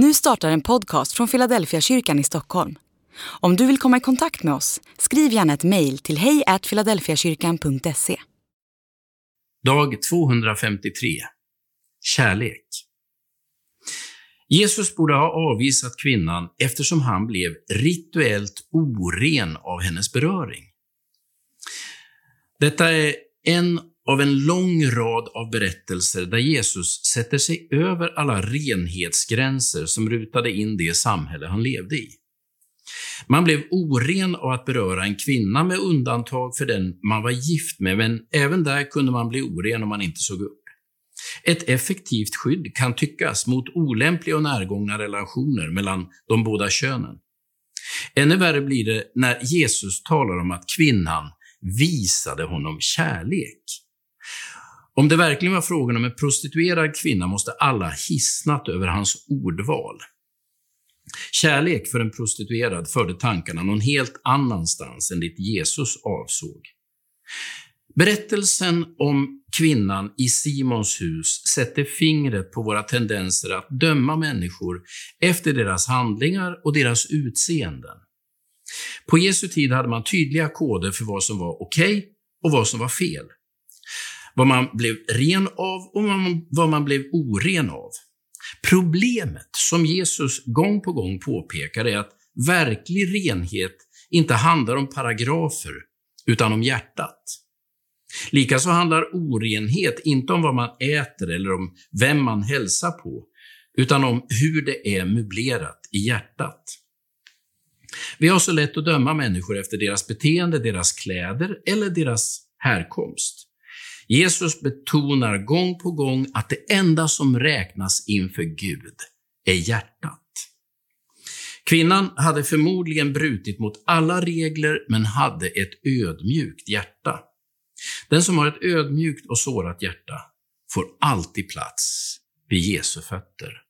Nu startar en podcast från Philadelphia kyrkan i Stockholm. Om du vill komma i kontakt med oss, skriv gärna ett mejl till hejfiladelfiakyrkan.se. Dag 253 Kärlek Jesus borde ha avvisat kvinnan eftersom han blev rituellt oren av hennes beröring. Detta är en av en lång rad av berättelser där Jesus sätter sig över alla renhetsgränser som rutade in det samhälle han levde i. Man blev oren av att beröra en kvinna med undantag för den man var gift med, men även där kunde man bli oren om man inte såg upp. Ett effektivt skydd kan tyckas mot olämpliga och närgångna relationer mellan de båda könen. Ännu värre blir det när Jesus talar om att kvinnan visade honom kärlek. Om det verkligen var frågan om en prostituerad kvinna måste alla hissnat över hans ordval. Kärlek för en prostituerad förde tankarna någon helt annanstans än dit Jesus avsåg. Berättelsen om kvinnan i Simons hus sätter fingret på våra tendenser att döma människor efter deras handlingar och deras utseenden. På Jesu tid hade man tydliga koder för vad som var okej okay och vad som var fel vad man blev ren av och vad man blev oren av. Problemet som Jesus gång på gång påpekar är att verklig renhet inte handlar om paragrafer, utan om hjärtat. Likaså handlar orenhet inte om vad man äter eller om vem man hälsar på, utan om hur det är möblerat i hjärtat. Vi har så lätt att döma människor efter deras beteende, deras kläder eller deras härkomst. Jesus betonar gång på gång att det enda som räknas inför Gud är hjärtat. Kvinnan hade förmodligen brutit mot alla regler, men hade ett ödmjukt hjärta. Den som har ett ödmjukt och sårat hjärta får alltid plats vid Jesu fötter.